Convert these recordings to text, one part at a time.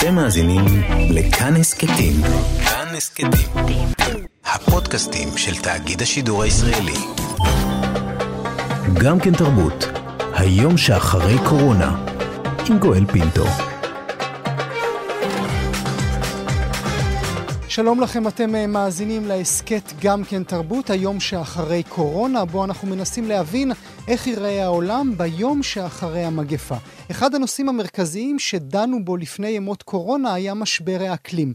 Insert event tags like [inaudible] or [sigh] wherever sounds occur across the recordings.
אתם מאזינים לכאן הסכתים. כאן הסכתים. הפודקאסטים של תאגיד השידור הישראלי. גם כן תרבות. היום שאחרי קורונה. עם גואל פינטו. שלום לכם, אתם אה, מאזינים להסכת גם כן תרבות, היום שאחרי קורונה, בו אנחנו מנסים להבין איך ייראה העולם ביום שאחרי המגפה. אחד הנושאים המרכזיים שדנו בו לפני ימות קורונה היה משבר האקלים.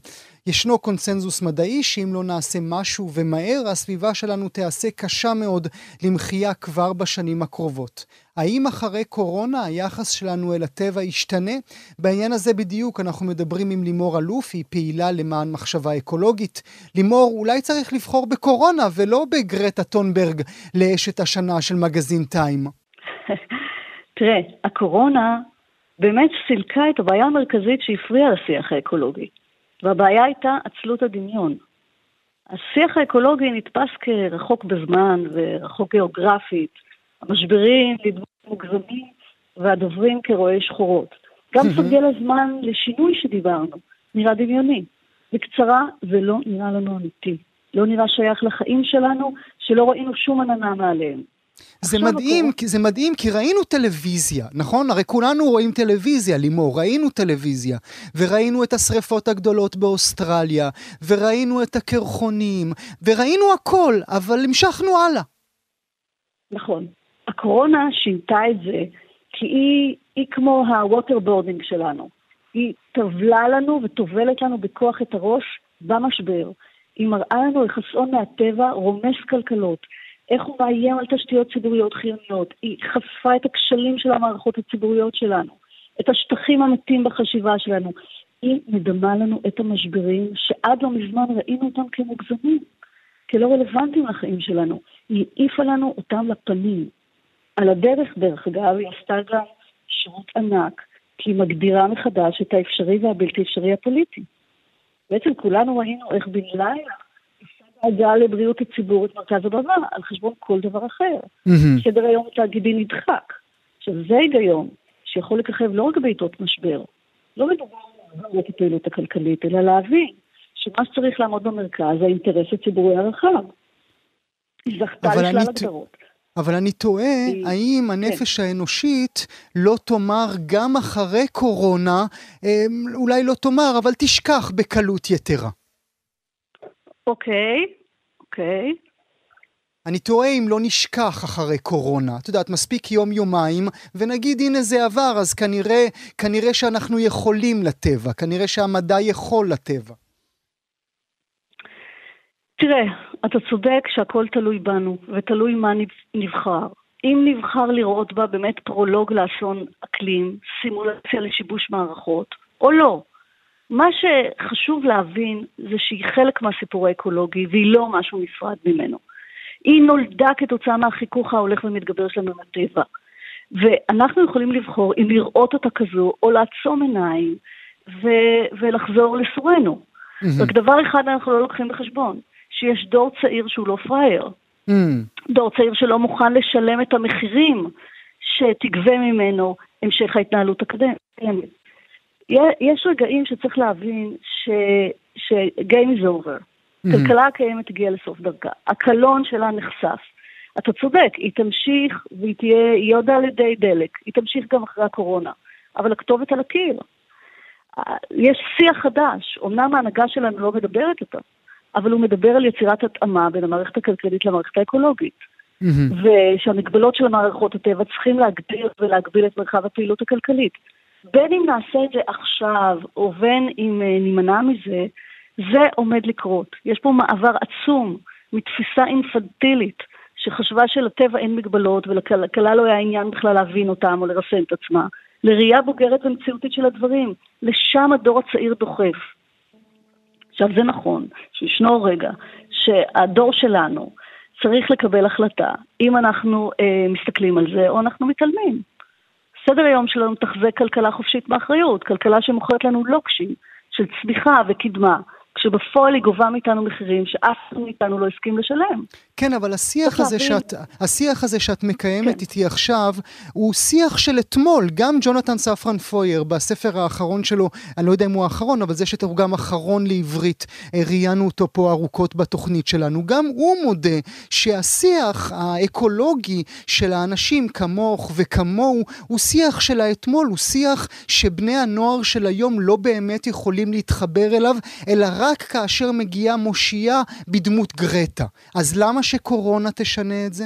ישנו קונצנזוס מדעי שאם לא נעשה משהו ומהר, הסביבה שלנו תיעשה קשה מאוד למחיה כבר בשנים הקרובות. האם אחרי קורונה היחס שלנו אל הטבע ישתנה? בעניין הזה בדיוק אנחנו מדברים עם לימור אלוף, היא פעילה למען מחשבה אקולוגית. לימור, אולי צריך לבחור בקורונה ולא בגרטה טונברג לאשת השנה של מגזין טיים. [laughs] תראה, הקורונה באמת סילקה את הבעיה המרכזית שהפריעה לשיח האקולוגי. והבעיה הייתה עצלות הדמיון. השיח האקולוגי נתפס כרחוק בזמן ורחוק גיאוגרפית, המשברים נדמו מוגזמים והדוברים כרואי שחורות. גם סוגל הזמן לשינוי שדיברנו נראה דמיוני. בקצרה, זה לא נראה לנו אמיתי. לא נראה שייך לחיים שלנו, שלא ראינו שום עננה מעליהם. זה מדהים, הקורא... זה מדהים, כי ראינו טלוויזיה, נכון? הרי כולנו רואים טלוויזיה, לימור, ראינו טלוויזיה, וראינו את השריפות הגדולות באוסטרליה, וראינו את הקרחונים, וראינו הכל, אבל המשכנו הלאה. נכון. הקורונה שינתה את זה, כי היא, היא כמו ה waterboarding שלנו. היא טבלה לנו וטובלת לנו בכוח את הראש במשבר. היא מראה לנו איך אסון מהטבע רומס כלכלות. איך הוא מאיים על תשתיות ציבוריות חיוניות. היא חשפה את הכשלים של המערכות הציבוריות שלנו, את השטחים המתים בחשיבה שלנו. היא מדמה לנו את המשברים שעד לא מזמן ראינו אותם כמוגזמים, כלא רלוונטיים לחיים שלנו. היא העיפה לנו אותם לפנים. על הדרך, דרך אגב, היא עשתה גם שירות ענק, כי היא מגדירה מחדש את האפשרי והבלתי אפשרי הפוליטי. בעצם כולנו ראינו איך בן לילה הדאגה לבריאות הציבור את מרכז הבמה על חשבון כל דבר אחר. Mm-hmm. סדר היום התאגידי נדחק. עכשיו, זה היגיון שיכול לככב לא רק בעיתות משבר. לא מדובר על הפעילות הכלכלית, אלא להבין שמה שצריך לעמוד במרכז זה האינטרס הציבורי הרחב. היא זכתה לשלל הגדרות. אבל אני תוהה. האם. הנפש כן. האנושית לא תאמר גם אחרי קורונה, אמ, אולי לא תאמר, אבל תשכח בקלות יתרה. אוקיי, אוקיי. אני תוהה אם לא נשכח אחרי קורונה. את יודעת, מספיק יום-יומיים, ונגיד הנה זה עבר, אז כנראה, כנראה שאנחנו יכולים לטבע, כנראה שהמדע יכול לטבע. תראה, אתה צודק שהכל תלוי בנו, ותלוי מה נבחר. אם נבחר לראות בה באמת פרולוג לאסון אקלים, סימולציה לשיבוש מערכות, או לא. מה שחשוב להבין זה שהיא חלק מהסיפור האקולוגי והיא לא משהו נפרד ממנו. היא נולדה כתוצאה מהחיכוך ההולך ומתגבר שלנו עם הטבע. ואנחנו יכולים לבחור אם לראות אותה כזו או לעצום עיניים ו- ולחזור לסורנו. Mm-hmm. רק דבר אחד אנחנו לא לוקחים בחשבון, שיש דור צעיר שהוא לא פראייר. Mm-hmm. דור צעיר שלא מוכן לשלם את המחירים שתגבה ממנו המשך ההתנהלות הקדמת. יש רגעים שצריך להבין ש... ש-game is over. Mm-hmm. כלכלה הקיימת הגיעה לסוף דרכה. הקלון שלה נחשף. אתה צודק, היא תמשיך והיא תהיה, היא עוד על ידי דלק. היא תמשיך גם אחרי הקורונה. אבל הכתובת על הקיר. יש שיח חדש, אמנם ההנהגה שלנו לא מדברת אותו, אבל הוא מדבר על יצירת התאמה בין המערכת הכלכלית למערכת האקולוגית. Mm-hmm. ושהמגבלות של המערכות הטבע צריכים להגדיר ולהגביל את מרחב הפעילות הכלכלית. בין אם נעשה את זה עכשיו, או בין אם uh, נימנע מזה, זה עומד לקרות. יש פה מעבר עצום מתפיסה אינפנטילית, שחשבה שלטבע אין מגבלות ולכלכלה לא היה עניין בכלל להבין אותם או לרסן את עצמה, לראייה בוגרת ומציאותית של הדברים. לשם הדור הצעיר דוחף. עכשיו זה נכון, שישנו רגע שהדור שלנו צריך לקבל החלטה אם אנחנו אה, מסתכלים על זה או אנחנו מתעלמים. סדר היום שלנו תחזה כלכלה חופשית באחריות, כלכלה שמוכרת לנו לוקשים של צמיחה וקדמה, כשבפועל היא גובה מאיתנו מחירים שאף אחד מאיתנו לא הסכים לשלם. כן, אבל השיח הזה, שאת, השיח הזה שאת מקיימת כן. איתי עכשיו, הוא שיח של אתמול. גם ג'ונתן ספרן פויר, בספר האחרון שלו, אני לא יודע אם הוא האחרון, אבל זה שתורגם אחרון לעברית, ראיינו אותו פה ארוכות בתוכנית שלנו. גם הוא מודה שהשיח האקולוגי של האנשים כמוך וכמוהו, הוא שיח של האתמול, הוא שיח שבני הנוער של היום לא באמת יכולים להתחבר אליו, אלא רק כאשר מגיעה מושיעה בדמות גרטה. אז למה שקורונה תשנה את זה?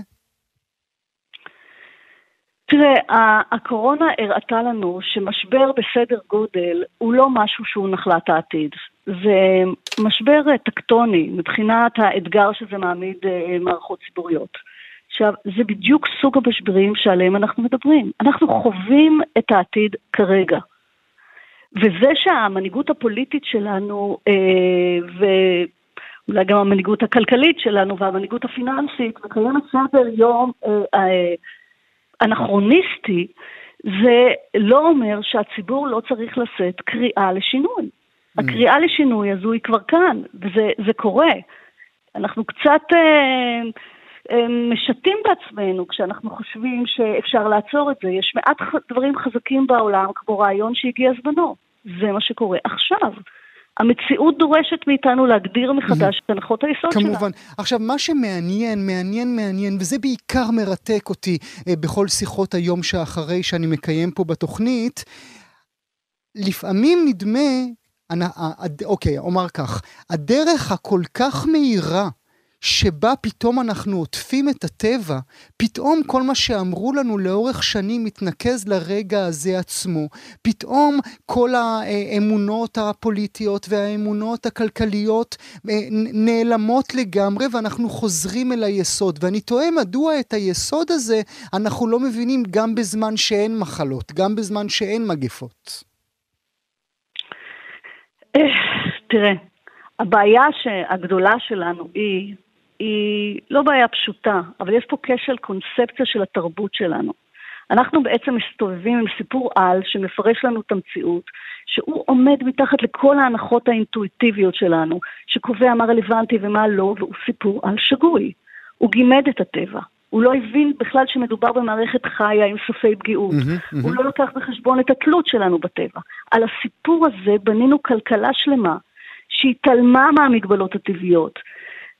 תראה, הקורונה הראתה לנו שמשבר בסדר גודל הוא לא משהו שהוא נחלת העתיד. זה משבר טקטוני מבחינת האתגר שזה מעמיד אה, מערכות ציבוריות. עכשיו, זה בדיוק סוג המשברים שעליהם אנחנו מדברים. אנחנו חווים את העתיד כרגע. וזה שהמנהיגות הפוליטית שלנו, אה, ואולי גם המנהיגות הכלכלית שלנו והמנהיגות הפיננסית, מקיימת סדר יום אה, אה, אנכרוניסטי, זה לא אומר שהציבור לא צריך לשאת קריאה לשינוי. Mm. הקריאה לשינוי הזו היא כבר כאן, וזה קורה. אנחנו קצת משתים בעצמנו כשאנחנו חושבים שאפשר לעצור את זה. יש מעט דברים חזקים בעולם, כמו רעיון שהגיע זמנו. זה מה שקורה עכשיו. המציאות דורשת מאיתנו להגדיר מחדש את הנחות היסוד שלה. כמובן. עכשיו, מה שמעניין, מעניין, מעניין, וזה בעיקר מרתק אותי אה, בכל שיחות היום שאחרי שאני מקיים פה בתוכנית, לפעמים נדמה, אני, אה, אוקיי, אומר כך, הדרך הכל כך מהירה שבה פתאום אנחנו עוטפים את הטבע, פתאום כל מה שאמרו לנו לאורך שנים מתנקז לרגע הזה עצמו. פתאום כל האמונות הפוליטיות והאמונות הכלכליות אה, נעלמות לגמרי ואנחנו חוזרים אל היסוד. ואני תוהה מדוע את היסוד הזה אנחנו לא מבינים גם בזמן שאין מחלות, גם בזמן שאין מגפות. אה, תראה, הבעיה הגדולה שלנו היא היא לא בעיה פשוטה, אבל יש פה כשל קונספציה של התרבות שלנו. אנחנו בעצם מסתובבים עם סיפור על שמפרש לנו את המציאות, שהוא עומד מתחת לכל ההנחות האינטואיטיביות שלנו, שקובע מה רלוונטי ומה לא, והוא סיפור על שגוי. הוא גימד את הטבע. הוא לא הבין בכלל שמדובר במערכת חיה עם סופי פגיעות. Mm-hmm, mm-hmm. הוא לא לקח בחשבון את התלות שלנו בטבע. על הסיפור הזה בנינו כלכלה שלמה שהתעלמה מהמגבלות הטבעיות,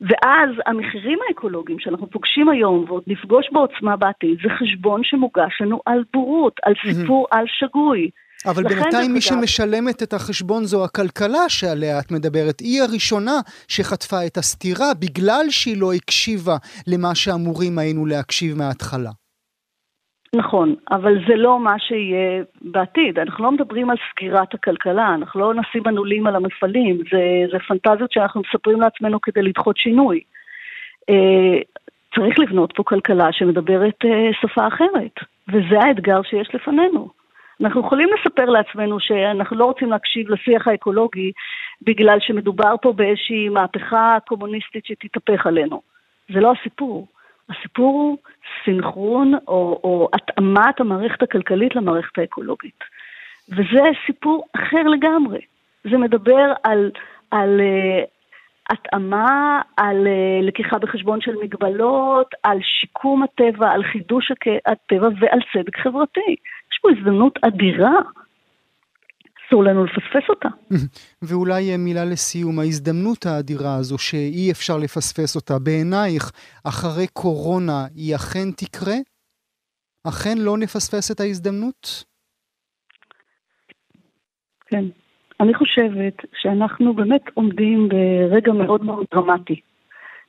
ואז המחירים האקולוגיים שאנחנו פוגשים היום ועוד נפגוש בעוצמה בעתיד, זה חשבון שמוגש לנו על בורות, על סיפור על שגוי. אבל בינתיים מי שמשלמת את החשבון זו הכלכלה שעליה את מדברת. היא הראשונה שחטפה את הסתירה בגלל שהיא לא הקשיבה למה שאמורים היינו להקשיב מההתחלה. נכון, אבל זה לא מה שיהיה בעתיד. אנחנו לא מדברים על סגירת הכלכלה, אנחנו לא נשים מנעולים על המפעלים, זה, זה פנטזיות שאנחנו מספרים לעצמנו כדי לדחות שינוי. אה, צריך לבנות פה כלכלה שמדברת אה, שפה אחרת, וזה האתגר שיש לפנינו. אנחנו יכולים לספר לעצמנו שאנחנו לא רוצים להקשיב לשיח האקולוגי בגלל שמדובר פה באיזושהי מהפכה קומוניסטית שתתהפך עלינו. זה לא הסיפור. הסיפור הוא סינכרון או, או התאמת המערכת הכלכלית למערכת האקולוגית. וזה סיפור אחר לגמרי. זה מדבר על, על uh, התאמה, על uh, לקיחה בחשבון של מגבלות, על שיקום הטבע, על חידוש הטבע ועל צדק חברתי. יש פה הזדמנות אדירה אסור לנו לפספס אותה. [laughs] ואולי מילה לסיום, ההזדמנות האדירה הזו שאי אפשר לפספס אותה, בעינייך, אחרי קורונה, היא אכן תקרה? אכן לא נפספס את ההזדמנות? כן. אני חושבת שאנחנו באמת עומדים ברגע מאוד מאוד דרמטי.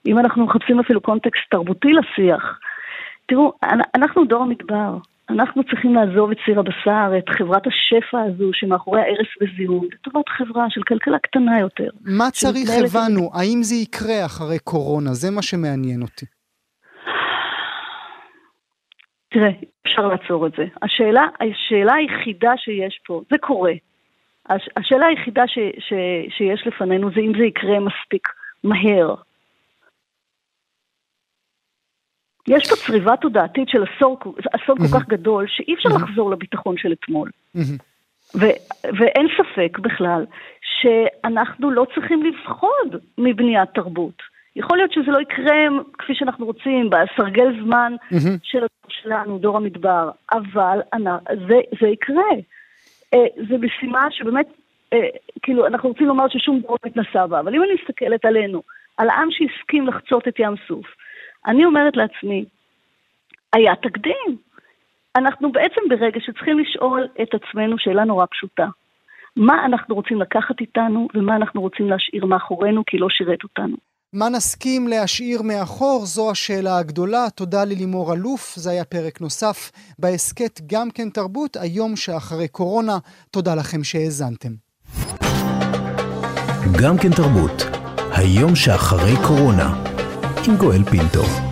אם אנחנו מחפשים אפילו קונטקסט תרבותי לשיח, תראו, אנחנו דור המדבר. אנחנו צריכים לעזוב את סיר הבשר, את חברת השפע הזו שמאחורי ההרס וזיהום, לטובת חברה של כלכלה קטנה יותר. מה צריך הבנו? האם זה יקרה אחרי קורונה? זה מה שמעניין אותי. תראה, אפשר לעצור את זה. השאלה, השאלה היחידה שיש פה, זה קורה. הש, השאלה היחידה ש, ש, שיש לפנינו זה אם זה יקרה מספיק מהר. יש פה צריבה תודעתית של עשור, עשור כל כך גדול, שאי אפשר לחזור לביטחון של אתמול. ו- ואין ספק בכלל שאנחנו לא צריכים לפחוד מבניית תרבות. יכול להיות שזה לא יקרה כפי שאנחנו רוצים, בסרגל זמן mm-hmm. של שלנו, דור המדבר, אבל זה, זה יקרה. אה, זו משימה שבאמת, אה, כאילו, אנחנו רוצים לומר ששום דור לא מתנסה בה, אבל אם אני מסתכלת עלינו, על העם שהסכים לחצות את ים סוף, אני אומרת לעצמי, היה תקדים. אנחנו בעצם ברגע שצריכים לשאול את עצמנו שאלה נורא פשוטה. מה אנחנו רוצים לקחת איתנו ומה אנחנו רוצים להשאיר מאחורינו כי לא שירת אותנו. מה נסכים להשאיר מאחור? זו השאלה הגדולה. תודה ללימור אלוף, זה היה פרק נוסף בהסכת גם כן תרבות, היום שאחרי קורונה. תודה לכם שהאזנתם. גם כן תרבות, היום שאחרי קורונה, עם גואל פינטו.